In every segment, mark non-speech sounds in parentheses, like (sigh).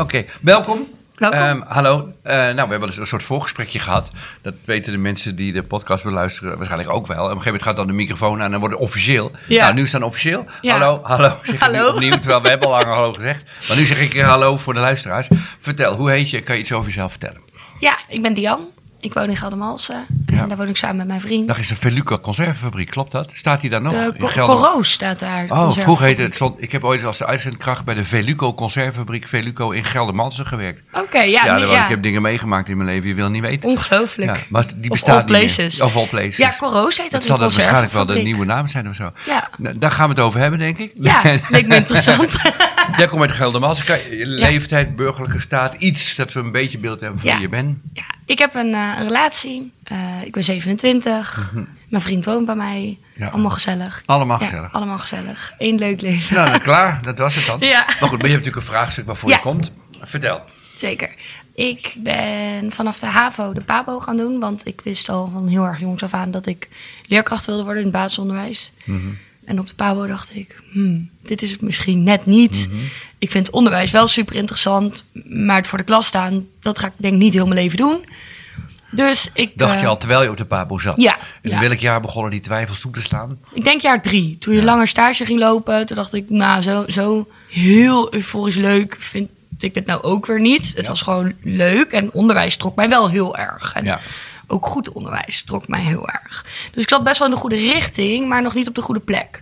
Oké, welkom. Welkom. Ehm, hallo. Eh, nou, we hebben dus een soort voorgesprekje gehad. Dat weten de mensen die de podcast beluisteren waarschijnlijk ook wel. Op een gegeven moment gaat dan de microfoon aan en dan wordt het officieel. Ja. Nou, nu is het dan officieel. Ja. Hallo, hallo. Zeg ik nu Hallo. opnieuw, terwijl we hebben al lang hallo gezegd. Maar nu zeg ik eh, hallo voor de luisteraars. Vertel, hoe heet je? Kan je iets over jezelf vertellen? Ja, ik ben Diane. Ik woon in Geldermalsen. En Ja. daar woon ik samen met mijn vriend. Dat is de Veluca conservefabriek, klopt dat? Staat die daar nog? de in Co- Gelder? Coroos staat daar. Oh, vroeger heette het, stond, ik heb ooit als de uitzendkracht bij de Veluco conservefabriek Veluco in Geldermalsen gewerkt. Oké, ja. Ja, nee, daar- ja. ik heb dingen meegemaakt in mijn leven, je wil niet weten. Ongelooflijk. Ja, maar die Of bestaat all niet meer. Of all places. Ja, Coroos heet dat, Dat zal dat waarschijnlijk wel de nieuwe naam zijn of zo. Ja. Nou, daar gaan we het over hebben, denk ik. Ja, leek me interessant. (laughs) Jij komt uit Geldermalsen. Leeftijd, burgerlijke staat, iets dat we een beetje beeld hebben van wie je bent. ja, ik heb een, een relatie. Eh, ik ben 27. Mijn vriend woont bij mij. Mhm. Ja. Allemaal gezellig. Allemaal Ja, gezellig. allemaal gezellig. Eén leuk leven. Nou, dan klaar. Dat was het dan. Ja. Maar goed, maar je hebt natuurlijk een vraagstuk waarvoor je komt. Vertel. Zeker. Ik ben vanaf de HAVO de PABO gaan doen. Want ik wist al van heel erg jongs af aan dat ik leerkracht wilde worden in het basisonderwijs. En op de PABO dacht ik, hmm, dit is het misschien net niet. Ik vind onderwijs wel super interessant. Maar het voor de klas staan, dat ga ik denk ik niet heel mijn leven doen. Dus ik... Dacht eh, je al terwijl je op de Pabo zat? Ja, En in ja. welk jaar begonnen die twijfels toe te staan? Ik denk jaar drie. Toen je langer stage ging lopen, toen dacht ik, nou, zo, zo heel euforisch leuk vind ik het nou ook weer niet. Het Ja. was gewoon leuk en onderwijs trok mij wel heel erg. En Ja. ook goed onderwijs trok mij heel erg. Dus ik zat best wel in de goede richting, maar nog niet op de goede plek.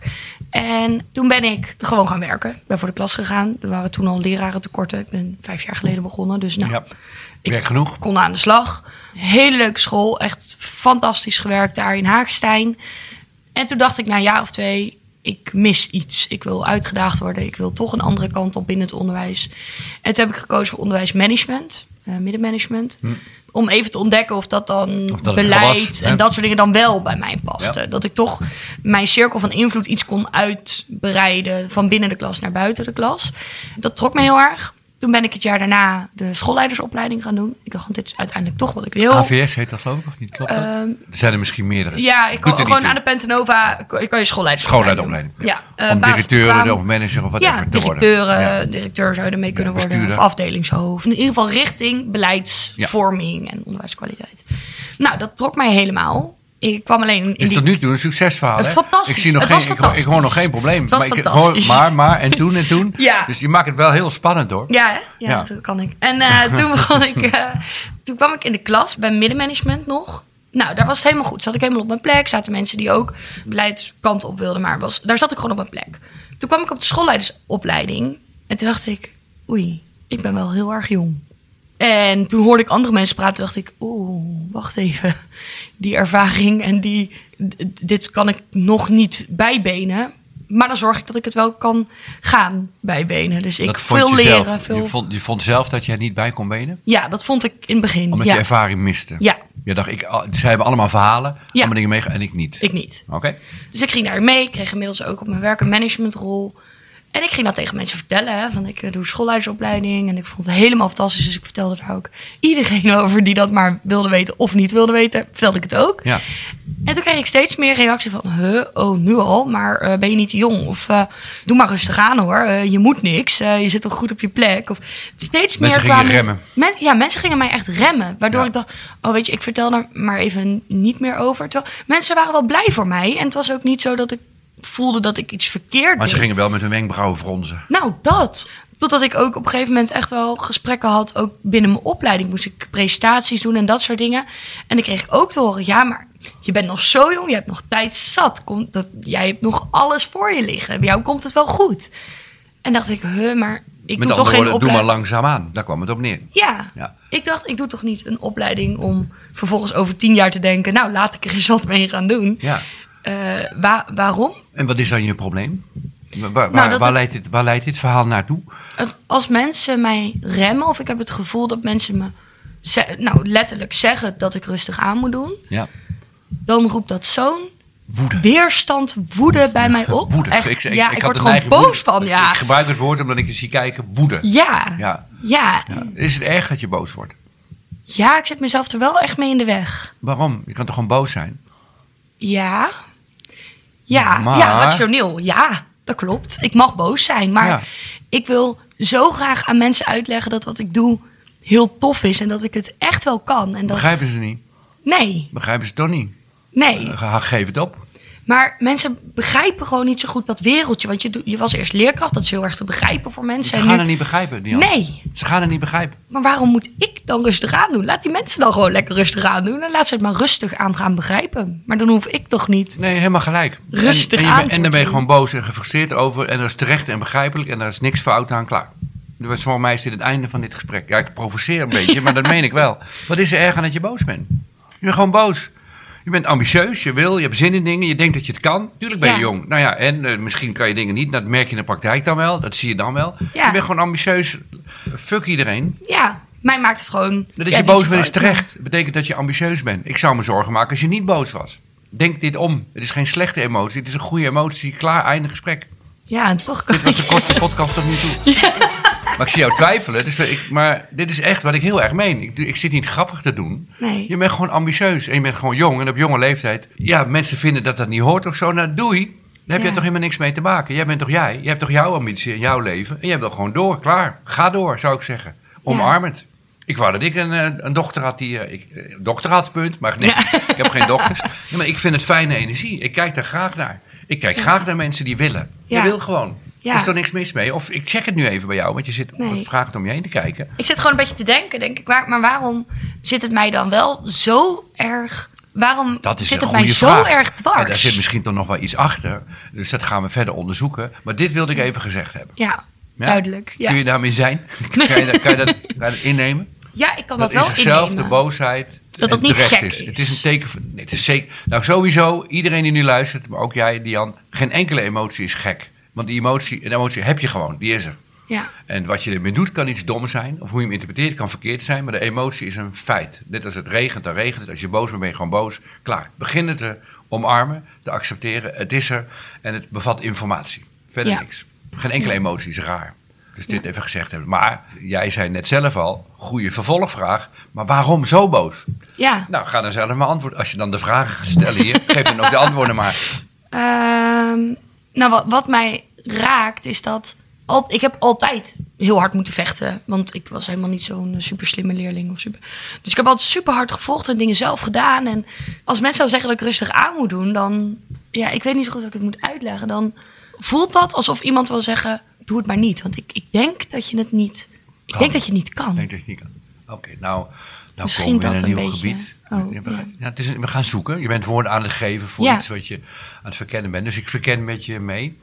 En toen ben ik gewoon gaan werken. Ik ben voor de klas gegaan. Er waren toen al leraren tekorten. Ik ben vijf jaar geleden begonnen. Dus nou, Ja. ik Werk genoeg? kon aan de slag. Hele leuke school. Echt fantastisch gewerkt daar in Haagstein. En toen dacht ik na een jaar of twee, ik mis iets. Ik wil uitgedaagd worden. Ik wil toch een andere kant op binnen het onderwijs. En toen heb ik gekozen voor onderwijsmanagement, eh, middenmanagement. Om even te ontdekken of dat dan. Of dat het beleid was, en dat soort dingen dan wel bij mij paste. Ja. Dat ik toch mijn cirkel van invloed iets kon uitbreiden van binnen de klas naar buiten de klas. Dat trok me heel erg. Toen ben ik het jaar daarna de schoolleidersopleiding gaan doen. Ik dacht, want dit is uiteindelijk toch wat ik wil. AVS heet dat geloof ik, of niet? Klopt dat? Ehm, er zijn er misschien meerdere. Ja, ik kan gewoon aan de Pentanova kan kan je schoolleidersopleiding. Ja, eh, Om directeur of manager of wat Ja, te worden. directeur, Ja. directeur zou je ermee kunnen worden. Of afdelingshoofd. In ieder geval richting beleidsvorming en onderwijskwaliteit. Nou, dat trok mij helemaal. Ik kwam alleen in Is die... tot nu toe een succesverhaal, hè? Fantastisch. Ik, zie nog geen, ik, hoor- ik hoor nog geen probleem. Maar, ik, hoor, maar, maar, en toen, en toen. (laughs) Ja. Dus je maakt het wel heel spannend, hoor. Ja? Ja, Ja. dat kan ik. En eh, (laughs) toen begon ik... eh, toen kwam ik in de klas bij middenmanagement nog. Nou, daar was het helemaal goed. Zat ik helemaal op mijn plek. Zaten mensen die ook beleidskant op wilden. Maar was, daar zat ik gewoon op mijn plek. Toen kwam ik op de schoolleidersopleiding. En toen dacht ik... Oei, ik ben wel heel erg jong. En toen hoorde ik andere mensen praten. dacht ik... Oeh, wacht even. Die ervaring en die... Dit kan ik nog niet bijbenen. Maar dan zorg ik dat ik het wel kan gaan bijbenen. Dus ik Dat veel leren. zelf. Veel... Je, vond, je vond zelf dat je er niet bij kon benen? Ja, dat vond ik in het begin. Omdat ja. je ervaring miste? Ja. Je dacht, ik, zij hebben allemaal verhalen, Ja. allemaal dingen mee en ik niet. Ik niet. Oké. Dus ik ging daar mee. Ik kreeg inmiddels ook op mijn werk een managementrol. En ik ging dat tegen mensen vertellen. Hè, van ik eh, doe schoolleidersopleiding. En ik vond het helemaal fantastisch. Dus ik vertelde daar ook iedereen (laughs) over die dat maar wilde weten of niet wilde weten. Vertelde ik het ook. Ja. En toen kreeg ik steeds meer reactie van... Huh, oh, nu al? Maar eh, ben je niet te jong? Of eh, doe maar rustig aan hoor. Je moet niks. Je zit toch goed op je plek? Of steeds Mensen meer gingen kwamen- remmen. Men- ja, mensen gingen mij echt remmen. Waardoor Ja. ik dacht... Oh, weet je, ik vertel er maar even niet meer over. Terwijl mensen waren wel blij voor mij. En het was ook niet zo dat ik voelde dat ik iets verkeerd Maar ze deed. gingen wel met hun wenkbrauwen fronzen. Nou, dat. Totdat ik ook op een gegeven moment echt wel gesprekken had. Ook binnen mijn opleiding moest ik presentaties doen en dat soort dingen. En dan kreeg ik ook te horen: ja, maar je bent nog zo jong, je hebt nog tijd zat. Komt dat, jij hebt nog alles voor je liggen. Bij jou komt het wel goed. En dacht ik, huh, maar ik Met doe toch geen woorden, doe maar opleiding. langzaam aan. Daar kwam het op neer. Ja. Ja. ik dacht, ik doe toch niet een opleiding om vervolgens over tien jaar te denken: nou, laat ik er eens wat mee gaan doen. Ja. Eh, wa- waarom? En wat is dan je probleem? Waar, waar, Nou, waar het- leidt dit, waar leidt dit verhaal naartoe? Het- als mensen mij remmen, of ik heb het gevoel dat mensen me ze- nou, letterlijk zeggen dat ik rustig aan moet doen, Ja. dan roept dat zo'n Woede. weerstand, woede bij mij op. Woede. Echt, ja, ik, word de gewoon boos woede. van, ja. Ik gebruik het woord omdat ik je zie kijken. Woede. Ja, Ja. ja. Ja. Is het erg dat je boos wordt? Ja, ik zet mezelf er wel echt mee in de weg. Waarom? Je kan toch gewoon boos zijn? Ja. Ja, Maar- ja, rationeel. Ja, dat klopt. Ik mag boos zijn, maar Ja. ik wil zo graag aan mensen uitleggen dat wat ik doe heel tof is en dat ik het echt wel kan. En dat... Begrijpen ze niet? Nee, Begrijpen ze toch niet? nee. Eh, Geef het op. Maar mensen begrijpen gewoon niet zo goed dat wereldje. Want je, je was eerst leerkracht, dat is heel erg te begrijpen voor mensen. Ze gaan nu- het niet begrijpen, Dian. Nee, Ze gaan het niet begrijpen. maar waarom moet ik dan rustig aan doen? Laat die mensen dan gewoon lekker rustig aan doen. En laat ze het maar rustig aan gaan begrijpen. Maar dan hoef ik toch niet. Nee, helemaal gelijk. Rustig en, en, aan en dan ben je gewoon boos en gefrustreerd over. En dat is terecht en begrijpelijk. En daar is niks fout aan, klaar. Dus voor mij is dit het einde van dit gesprek. Ja, ik provoceer een beetje, maar dat meen ik wel. (laughs) Wat is er erg aan dat je boos bent? Je bent gewoon boos. Je bent ambitieus, je wil, je hebt zin in dingen, je denkt dat je het kan. Tuurlijk ben je Ja. jong. Nou ja, en eh, misschien kan je dingen niet. Dat merk je in de praktijk dan wel. Dat zie je dan wel. Ja. Je bent gewoon ambitieus. Fuck iedereen. Ja, mij maakt het gewoon. Dat je boos bent is terecht. Dat betekent dat je ambitieus bent. Ik zou me zorgen maken als je niet boos was. Denk dit om. Het is geen slechte emotie. Het is een goede emotie. Klaar, einde gesprek. Ja, en toch kan Dit was de kortste podcast tot nu toe. (laughs) Maar ik zie jou twijfelen. Dus ik, maar dit is echt wat ik heel erg meen. Ik, ik zit niet grappig te doen. Nee. Je bent gewoon ambitieus. En je bent gewoon jong. En op jonge leeftijd. Ja, mensen vinden dat dat niet hoort of zo. Nou, doei. Daar heb Ja. je toch helemaal niks mee te maken. Jij bent toch jij? Je hebt toch jouw ambitie in jouw leven. En jij wil gewoon door. Klaar. Ga door, zou ik zeggen. Omarm het. Ik wou dat ik een, eh, een dochter had die... eh, ik, eh, dochter had, punt. Maar nee, (laughs) ik heb geen dochters. Nee, maar ik vind het fijne energie. Ik kijk daar graag naar. Ik kijk graag naar mensen die willen. Je wil gewoon. Ja. Is er niks mis mee. Of ik check het nu even bij jou, want je zit Nee. vraag het om je heen te kijken. Ik zit gewoon een beetje te denken, denk ik. Maar waarom zit het mij dan wel zo erg... Waarom Dat is zit het mij zo vraag. erg dwars? En daar zit misschien toch nog wel iets achter. Dus dat gaan we verder onderzoeken. Maar dit wilde ik even gezegd hebben. Ja, Ja? duidelijk. Ja. Kun je daarmee zijn? (laughs) kan, je, dat- kan, je dat, kan je dat innemen? ja, ik kan Dat dat, wel zichzelf, innemen. de boosheid. Dat het niet gek is. is. Het is een teken van. Nee, het is zeker. Nou, sowieso, iedereen die nu luistert, maar ook jij, Dian. Geen enkele emotie is gek. Want die emotie, een emotie heb je gewoon, die is er. Ja, En wat je ermee doet kan iets dom zijn. Of hoe je hem interpreteert kan verkeerd zijn. Maar de emotie is een feit. Net als het regent, dan regent het. Als je boos bent, ben je gewoon boos. Klaar. Begin het te omarmen, te accepteren. Het is er en het bevat informatie. Verder Ja. niks. Geen enkele emotie is raar. Dus dit even gezegd hebben. Maar jij zei net zelf al, goede vervolgvraag. Maar waarom zo boos? ja. Nou, ga dan zelf maar antwoorden. Als je dan de vragen gaat stellen hier, (laughs) geef dan ook de antwoorden maar. Ehm, nou, wat, wat mij raakt is dat... Al, ik heb altijd heel hard moeten vechten. Want ik was helemaal niet zo'n super slimme leerling. Of super. Dus ik heb altijd super hard gevochten en dingen zelf gedaan. En als mensen dan zeggen dat ik rustig aan moet doen... dan... Ja, ik weet niet zo goed hoe ik het moet uitleggen. Dan voelt dat alsof iemand wil zeggen... doe het maar niet. Want ik, ik denk dat je het niet... Ik Kan. denk dat je het niet kan. Ik denk dat je niet kan. Oké, nou, nou Misschien we in dat een een beetje. gebied. Oh, Ja, we, gaan- ja, het is, we gaan zoeken. Je bent woorden aan het geven voor iets wat je aan het verkennen bent. Dus ik verken met je mee.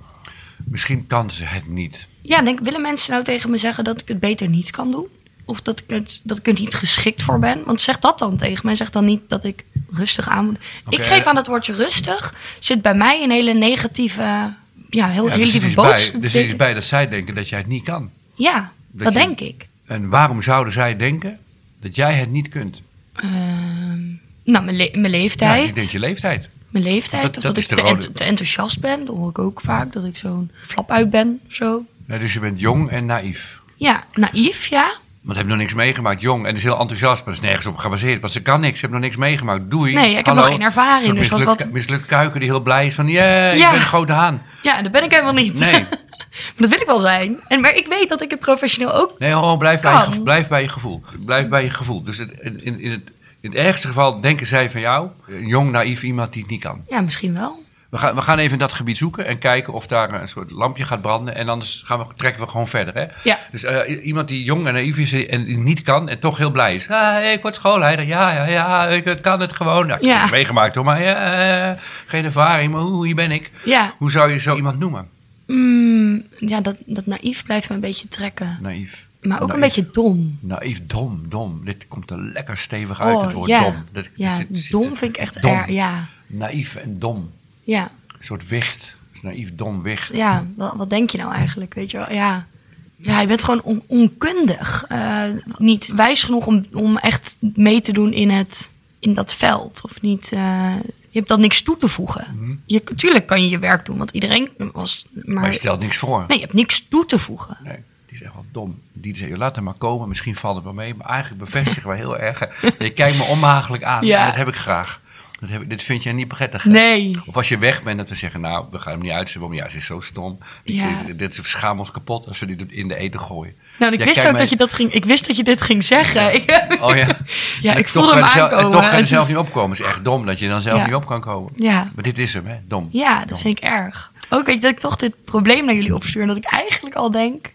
Misschien kan ze het niet. Ja, denk, willen mensen nou tegen me zeggen dat ik het beter niet kan doen? Of dat ik, het, dat ik er niet geschikt voor ben? Want zeg dat dan tegen mij. Zeg dan niet dat ik rustig aan moet. Ik geef aan het woordje rustig. Zit bij mij een hele negatieve, ja, heel, Ja, lieve iets boodschap. bij, er zit iets bij dat zij denken dat jij het niet kan. Ja, Dat dat, je- denk ik. En waarom zouden zij denken dat jij het niet kunt? Ehm, nou, mijn, le- mijn Ja, leeftijd. ik denk je leeftijd. Mijn leeftijd. Dat- of dat ik te, rode- te enthousiast ben. Dat hoor ik ook vaak. Dat ik zo'n flap uit ben. Zo. Ja, dus je bent jong en naïef. Ja, naïef, ja. Want heb nog niks meegemaakt, jong en is heel enthousiast, maar is nergens op gebaseerd. Want ze kan niks, ze heeft nog niks meegemaakt. Doei. Nee, ik heb Hallo. nog geen ervaring, dus wat- mislukt, wat- mislukt kuiken die heel blij is van, ja, ik Ja. ben een grote haan. Ja, dat ben ik helemaal niet. Nee. (laughs) maar dat wil ik wel zijn. En, maar ik weet dat ik het professioneel ook Nee, oh, blijf, bij je, blijf bij je gevoel. Blijf bij je gevoel. Dus in, in, in, het, in het ergste geval denken zij van jou, een jong, naïef iemand die het niet kan. Ja, misschien wel. We gaan, we gaan even in dat gebied zoeken en kijken of daar een soort lampje gaat branden. En anders gaan we, trekken we gewoon verder. Hè? Ja. Dus eh, iemand die jong en naïef is en die niet kan en toch heel blij is. Ah, ik word schoolleider. Ja, ja, ja, ik kan het gewoon. Nou, ik Ja. heb het meegemaakt hoor, maar ja, eh, geen ervaring. Maar hoe, hier ben ik. Ja, Hoe zou je zo iemand noemen? mm, ja dat, dat naïef blijft me een beetje trekken. Naïef. Maar ook een beetje dom. Naïef, dom, dom. Dit komt er lekker stevig uit, het woord ja. dom. Dat ja, zit- zit- dom vind ik echt dom. erg. Ja, Naïef en dom. ja, Een soort wicht. naïef, dom, weg. Ja, wat, wat denk je nou eigenlijk? Weet je wel? Ja. Ja, je bent gewoon on- onkundig. Eh, niet wijs genoeg om, om echt mee te doen in, het, in dat veld. Of niet, eh, je hebt dan niks toe te voegen. je, tuurlijk kan je je werk doen, want iedereen was... Maar, Maar je stelt niks voor. nee, je hebt niks toe te voegen. Nee, is echt wel dom. Die zegt, laat hem maar komen, misschien valt het wel mee. Maar eigenlijk bevestigen we heel erg. (laughs) Je kijkt me onmagelijk aan. Ja. En Dat heb ik graag. Dat heb ik, dit vind jij niet prettig. hè? Nee. Of als je weg bent, dat we zeggen, nou, we gaan hem niet uitzetten. Ja, ze is zo stom. Ik- Ja. Dit is schaam ons kapot als we die in de eten gooien. Nou, ik wist ook mij- dat je dat ging. Ik wist dat je dit ging zeggen. (laughs) Ik- Oh ja? Ja, En ik voelde hem je zelf- en aankomen. toch kan je zelf niet opkomen. Het is echt dom dat je dan zelf Ja. niet op kan komen. Ja. Maar dit is hem, hè? Dom. Ja, dat Dom. vind ik erg. Ook weet je, dat ik toch dit probleem naar jullie opstuur. En dat ik eigenlijk al denk...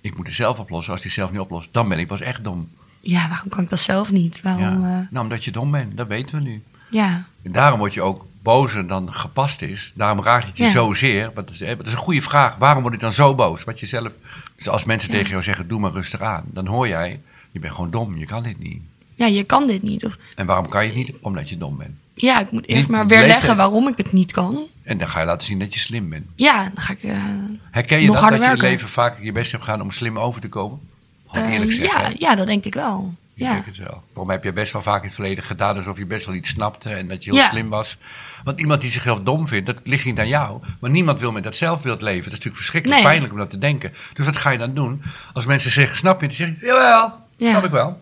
Ik moet het zelf oplossen. Als hij zelf niet oplost, dan ben ik pas echt dom. Ja, waarom kan ik dat zelf niet? Waarom... Ja. Ja. Nou, omdat je dom bent. Dat weten we nu. ja. En daarom word je ook bozer dan gepast is. Daarom raakt het je Ja. zozeer. Dat, is, dat is een goede vraag. Waarom word ik dan zo boos? Wat je zelf, dus als mensen Ja. tegen jou zeggen, doe maar rustig aan. Dan hoor jij, je bent gewoon dom. Je kan dit niet. Ja, je kan dit niet. Of, En waarom kan je het niet? Omdat je dom bent. ja, ik moet eerst Niet maar de weer leggen leeftijd. waarom ik het niet kan. En dan ga je laten zien dat je slim bent. Ja, dan ga ik... eh, Herken je Nog dat? Dat je leven vaak je best hebt gedaan om slim over te komen? Gewoon eh, eerlijk zeggen. ja, ja, dat denk ik wel. Ik Ja. denk het wel. Waarom heb je best wel vaak in het verleden gedaan alsof je best wel iets snapte en dat je heel Ja. slim was? Want iemand die zichzelf dom vindt, dat ligt niet aan jou. Maar niemand wil met dat zelfbeeld leven. Dat is natuurlijk verschrikkelijk Nee. pijnlijk om dat te denken. Dus wat ga je dan doen? Als mensen zeggen, snap je? Dan zeg je, jawel, Ja. snap ik wel.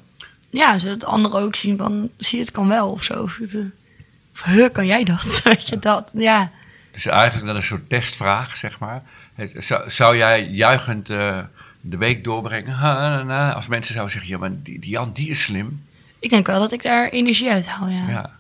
Ja, zodat anderen ook zien van... Zie, het kan wel of zo. Of, eh, of, kan jij dat? (laughs) Weet je, dat. Ja. Dus eigenlijk is een soort testvraag, zeg maar. Zou, zou jij juichend eh, de week doorbrengen? Als mensen zouden zeggen, ja, maar die, die Jan, die is slim. Ik denk wel dat ik daar energie uit haal, ja. Ja.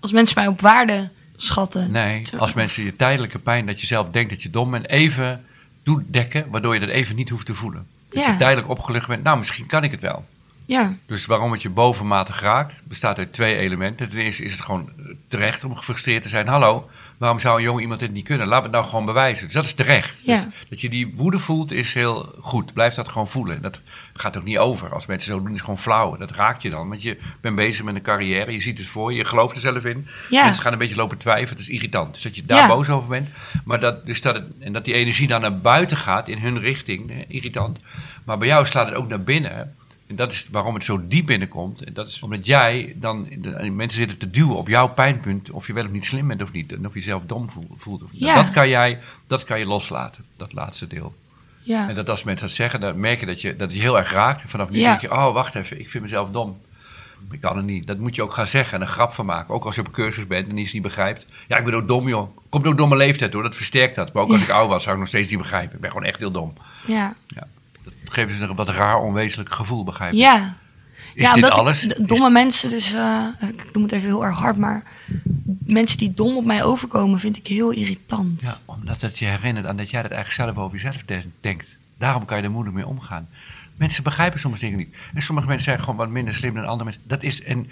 Als mensen mij op waarde schatten. Nee, als mensen je tijdelijke pijn, dat je zelf denkt dat je dom bent, even toedekken, waardoor je dat even niet hoeft te voelen. Dat Ja. je tijdelijk opgelucht bent, nou misschien kan ik het wel. Ja, Dus waarom het je bovenmatig raakt, bestaat uit twee elementen. Ten eerste is het gewoon terecht om gefrustreerd te zijn. Hallo, waarom zou een jong iemand dit niet kunnen? Laat het nou gewoon bewijzen. Dus dat is terecht. Ja. Dus dat je die woede voelt is heel goed. Blijf dat gewoon voelen. Dat gaat ook niet over. Als mensen zo doen, is gewoon flauw. Dat raakt je dan. Want je bent bezig met een carrière. Je ziet het voor je. Je gelooft er zelf in. Ja. Mensen gaan een beetje lopen twijfelen. Het is irritant. Dus dat je daar Ja. boos over bent. Maar dat, dus dat het, en dat die energie dan naar buiten gaat in hun richting. Irritant. Maar bij jou slaat het ook naar binnen. En dat is waarom het zo diep binnenkomt. En dat is omdat jij dan... de- mensen zitten te duwen op jouw pijnpunt... of je wel of niet slim bent of niet. En of je jezelf dom voel- voelt of niet. Ja. Dat, kan jij, dat kan je loslaten. Dat laatste deel. ja. En dat als mensen dat zeggen, dan merk je dat je, dat je heel erg raakt. En vanaf nu Ja. denk je, oh wacht even, ik vind mezelf dom. Ik kan het niet. Dat moet je ook gaan zeggen en een grap van maken. Ook als je op een cursus bent en iets niet begrijpt. Ja, ik ben ook dom joh. Komt ook door mijn leeftijd hoor, dat versterkt dat. Maar ook als ik oud was, zou ik nog steeds niet begrijpen. Ik ben gewoon echt heel dom. ja. Dat geeft dus een wat raar, onwezenlijk gevoel, begrijp je? Ja. Is ja, dit ik- alles? Is- domme mensen, dus eh, ik noem het even heel erg hard, maar mensen die dom op mij overkomen, vind ik heel irritant. Ja, omdat het je herinnert aan dat jij dat eigenlijk zelf over jezelf de- denkt. Daarom kan je er moeilijk mee omgaan. Mensen begrijpen soms dingen niet. En sommige mensen zijn gewoon wat minder slim dan andere mensen. Dat is, en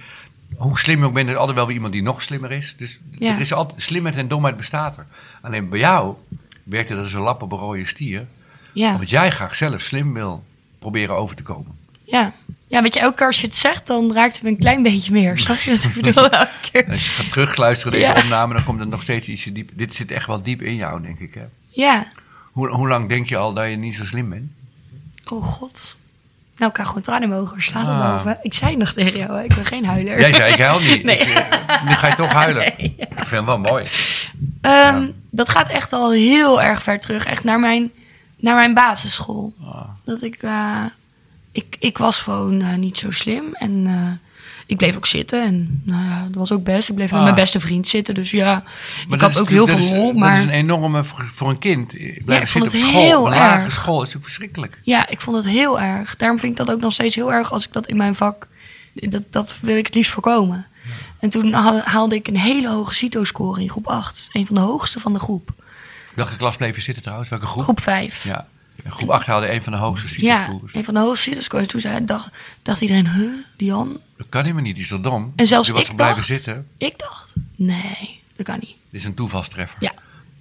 hoe slim je ook bent, er is altijd wel weer iemand die nog slimmer is. Dus Ja. er is altijd, slimheid en domheid bestaat er. Alleen bij jou werkt het als een lap op een rode stier. Ja. Omdat jij graag zelf slim wil proberen over te komen. Ja. ja, weet je, elke keer als je het zegt, dan raakt het me een klein beetje meer. Snap je wat ik bedoel? (laughs) Elke keer. Als je gaat terugluisteren deze Ja. opname, dan komt er nog steeds ietsje diep. Dit zit echt wel diep in jou, denk ik. Hè? Ja. Hoe, hoe lang denk je al dat je niet zo slim bent? Oh god. Nou, ik krijg gewoon tranen in mijn ogen. Slaat Ah. er boven. Ik zei nog tegen jou, hè, ik ben geen huiler. Jij zei, ik huil niet. (laughs) Nee. Ik, nu ga je toch huilen. (laughs) Ik vind het wel mooi. Ehm, Dat gaat echt al heel erg ver terug. Echt naar mijn, naar mijn basisschool. Ah. Dat ik, eh, ik... Ik was gewoon eh, niet zo slim. En eh, ik bleef ook zitten. En nou ja, dat was ook best. Ik bleef met Ah. mijn beste vriend zitten. Dus ja, Maar ik had is ook heel veel lol. is- Maar Dat is een enorme, voor, een kind, blijven ik vond zitten het op school, heel erg. school, is natuurlijk verschrikkelijk. ja, ik vond het heel erg. Daarom vind ik dat ook nog steeds heel erg als ik dat in mijn vak... Dat, dat wil ik het liefst voorkomen. En toen haal- haalde ik een hele hoge CITO-score in groep 8. Een van de hoogste van de groep. Welke klas bleef je zitten trouwens? Welke groep? Groep 5. Ja. Groep 8 haalde een van de hoogste Ja, CITO-scores. een van de hoogste CITO-scores. Toen zei, dacht, dacht iedereen, huh, Dian? Dat kan helemaal niet, die is zo dom. En zelfs die was ik er blijven dacht, zitten. ik dacht, nee, dat kan niet. Dit is een toevalstreffer. Ja,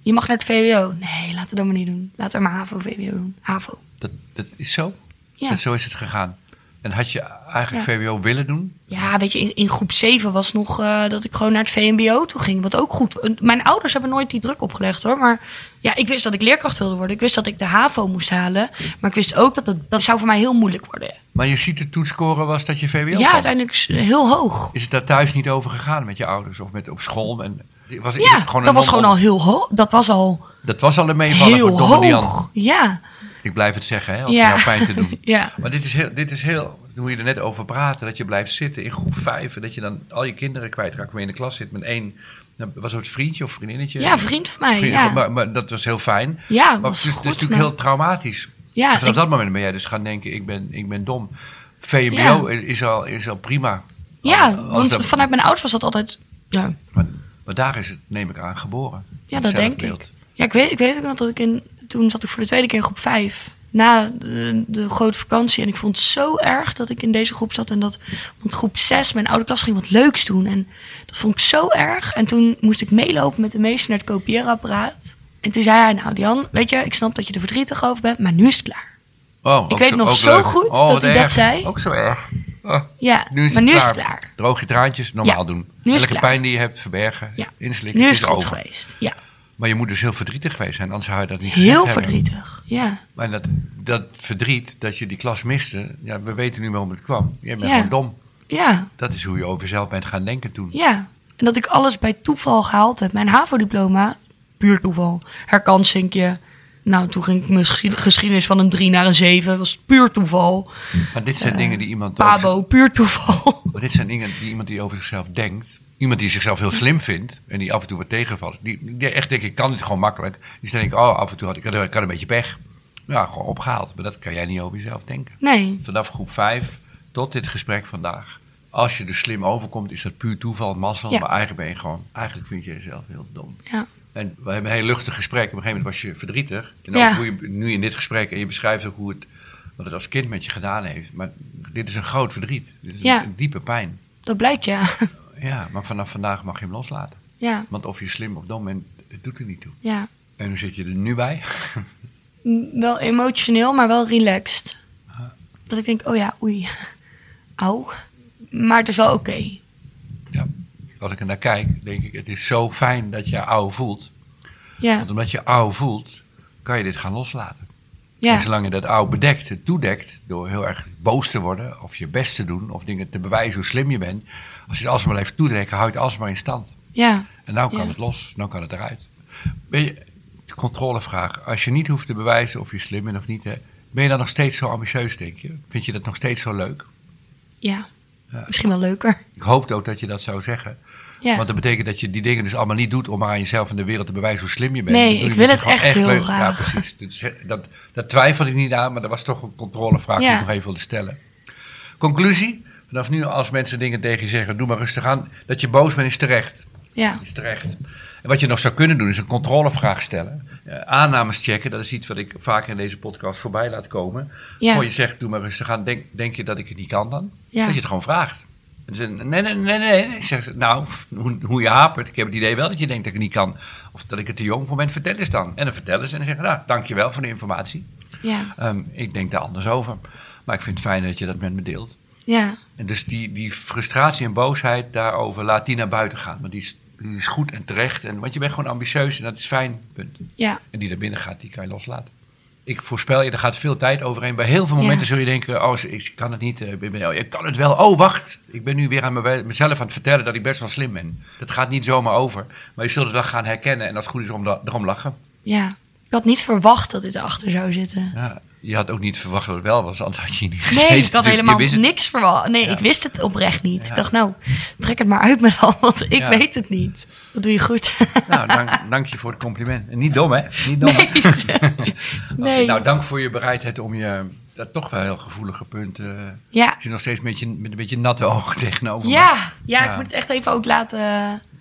je mag naar het VWO. Nee, laten we dat maar niet doen. Laten we maar HAVO, VWO doen. HAVO. Dat, dat is zo. Ja, Dat, zo is het gegaan. En had je eigenlijk VWO willen doen? Ja, weet je, in, in groep 7 was nog eh, dat ik gewoon naar het VMBO toe ging. Wat ook goed. Mijn ouders hebben nooit die druk opgelegd hoor. Maar ja, ik wist dat ik leerkracht wilde worden. Ik wist dat ik de HAVO moest halen. Maar ik wist ook dat het, dat zou voor mij heel moeilijk worden. Maar je ziet de toetscoren was dat je VWO Ja, kwam. uiteindelijk heel hoog. Is het daar thuis niet over gegaan met je ouders of met, op school? En, was, Ja, dat was gewoon al heel hoog. Dat was al Dat was al een meevaller heel hoog. Ja. Ik blijf het zeggen, hè, als Ja. het jou pijn te doen. (laughs) Ja. Maar dit is heel, dit is heel, hoe je er net over praten, dat je blijft zitten in groep 5 en dat je dan al je kinderen kwijtraakt, waar je in de klas zit met één, nou, was het vriendje of vriendinnetje? Ja, vriend van mij. Vriend- Ja, maar, maar dat was heel fijn. ja Maar was het is, het goed. is natuurlijk maar- heel traumatisch. Ja, en vanaf ik- dat moment ben jij dus gaan denken, ik ben, ik ben dom. VMBO Ja. is, al, is al prima. ja, want dat- vanuit mijn ouders was dat altijd... Ja, maar, maar daar is het, neem ik aan, geboren. Ja, dat denk ik. Ja, ik weet, ik weet ook nog dat ik in... Toen zat ik voor de tweede keer in groep 5. Na de, de grote vakantie. En ik vond het zo erg dat ik in deze groep zat. En dat want groep 6, mijn oude klas, ging wat leuks doen. En dat vond ik zo erg. En toen moest ik meelopen met de meester naar het kopieerapparaat. En toen zei hij, nou Dian, weet je, ik snap dat je er verdrietig over bent. Maar nu is het klaar. Oh, Ik weet zo- nog zo leuk. goed Oh, dat hij dat zei. Ook zo erg. Oh, Ja, nu maar nu is klaar. het klaar. Droog je traantjes, normaal Ja, doen. nu is Elke het klaar. pijn die je hebt, verbergen, Ja. inslikken. Nu het is het goed over. geweest. Ja, Maar je moet dus heel verdrietig geweest zijn, anders zou je dat niet gezegd heel hebben. verdrietig. Ja, Maar dat, dat verdriet, dat je die klas miste, ja, we weten nu waarom het kwam. Je bent Ja. gewoon dom. ja, Dat is hoe je over jezelf bent gaan denken toen. Ja, en dat ik alles bij toeval gehaald heb. Mijn HAVO-diploma, puur toeval. Herkansinkje. Nou, toen ging ik mijn geschied- geschiedenis van een 3 naar een 7. was puur toeval. Maar dit zijn Eh, dingen die iemand... over- Pabo, puur toeval. Maar dit zijn dingen die iemand die over zichzelf denkt. Iemand die zichzelf heel slim vindt en die af en toe wat tegenvalt. Die, die echt denkt, ik kan dit gewoon makkelijk. Die denkt, oh, af en toe had ik, ik had een beetje pech. Ja, gewoon opgehaald. Maar dat kan jij niet over jezelf denken. Nee, Vanaf groep 5 tot dit gesprek vandaag. Als je er slim overkomt, is dat puur toeval, mazzel. Ja. Maar eigenlijk ben je gewoon, eigenlijk vind je jezelf heel dom. ja. En we hebben een heel luchtig gesprek. Op een gegeven moment was je verdrietig. En ook Ja. hoe je, nu in dit gesprek, en je beschrijft ook hoe het, wat het als kind met je gedaan heeft. Maar dit is een groot verdriet. Dit is Ja. een, een diepe pijn. Dat blijkt, ja. Ja, maar vanaf vandaag mag je hem loslaten. Ja, Want of je slim of dom bent, het doet er niet toe. ja. En hoe zit je er nu bij? Wel emotioneel, maar wel relaxed. Dat ik denk, oh ja, oei. Auw. Maar het is wel oké. Ja, als ik er naar kijk, denk ik, het is zo fijn dat je ouw voelt. Ja, Want omdat je ouw voelt, kan je dit gaan loslaten. ja, En zolang je dat ouw bedekt, het toedekt, door heel erg boos te worden, of je best te doen, of dingen te bewijzen hoe slim je bent. Als je het alsmaar blijft toedekken, houdt het alsmaar in stand. ja. En nou kan Ja. het los, nou kan het eruit. Ben je, de controlevraag, als je niet hoeft te bewijzen of je slim bent of niet, hè, ben je dan nog steeds zo ambitieus, denk je? Vind je dat nog steeds zo leuk? Ja. Ja. Misschien wel leuker. Ik hoopte ook dat je dat zou zeggen. Ja. Want dat betekent dat je die dingen dus allemaal niet doet om aan jezelf en de wereld te bewijzen hoe slim je bent. Nee, ik wil omdat het echt heel leuk- graag. Ja, precies. Dus, dat, dat twijfel ik niet aan, maar dat was toch een controlevraag die ik nog even wilde stellen. Conclusie, vanaf nu als mensen dingen tegen je zeggen, doe maar rustig aan. Dat je boos bent is terecht. Ja, Is terecht. En wat je nog zou kunnen doen, is een controlevraag stellen. Eh, aannames checken, dat is iets wat ik vaker in deze podcast voorbij laat komen. Ja. Voor je zegt, doe maar rustig aan, denk, denk je dat ik het niet kan dan? Ja. Dat je het gewoon vraagt. En ze zeggen, nee, nee, nee, nee. nee. Ik zeg, nou, hoe, hoe je hapert, ik heb het idee wel dat je denkt dat ik het niet kan. Of dat ik het te jong voor ben, vertel eens dan. En dan vertellen ze en dan zeggen, nou, dankjewel voor de informatie. ja, Ehm, ik denk daar anders over. Maar ik vind het fijn dat je dat met me deelt. Ja, En dus die, die frustratie en boosheid daarover, laat die naar buiten gaan. Want die is, die is goed en terecht. En, want je bent gewoon ambitieus en dat is fijn, punt. ja, En die naar binnen gaat, die kan je loslaten. Ik voorspel je, er gaat veel tijd overheen. Bij heel veel momenten Ja. zul je denken, oh, ik kan het niet. eh, Ik, ben, oh, ik kan het wel. Oh, wacht. Ik ben nu weer aan me- mezelf aan het vertellen dat ik best wel slim ben. Dat gaat niet zomaar over. Maar je zult het wel gaan herkennen. En als het goed is, om erom lachen. ja. Ik had niet verwacht dat dit erachter zou zitten. Ja, je had ook niet verwacht dat het wel was, anders had je niet gezeten. Nee, ik had helemaal niks verwacht. Nee, Ja. ik wist het oprecht niet. Ja. Ik dacht, nou, trek het maar uit met al, want ik Ja. weet het niet. Dat doe je goed. (laughs) Nou, dank, dank je voor het compliment. En niet dom, hè? Niet dom. Nee. (laughs) nee. Nou, dank voor je bereidheid om je dat toch wel heel gevoelige punt. eh ja. je nog steeds met, je, met een beetje natte ogen (laughs) tegenover me Ja, ja, ik moet het echt even ook laten,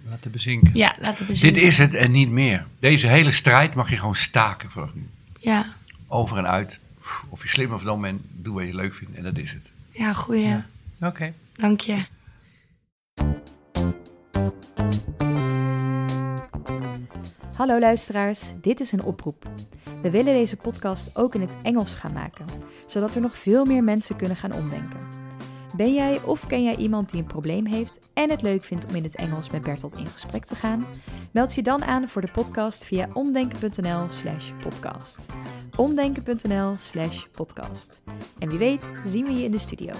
laten bezinken. ja, laten bezien. Dit is het en niet meer. Deze hele strijd mag je gewoon staken vanaf nu. Ja, Over en uit of je slim of dom bent, doe wat je leuk vindt en dat is het. Ja, goeie. Ja. Oké. Okay. Dank je. Hallo luisteraars, dit is een oproep. We willen deze podcast ook in het Engels gaan maken, zodat er nog veel meer mensen kunnen gaan omdenken. Ben jij of ken jij iemand die een probleem heeft en het leuk vindt om in het Engels met Bertolt in gesprek te gaan? Meld je dan aan voor de podcast via omdenken.nl/podcast omdenken.nl/slash podcast. En wie weet, zien we je in de studio.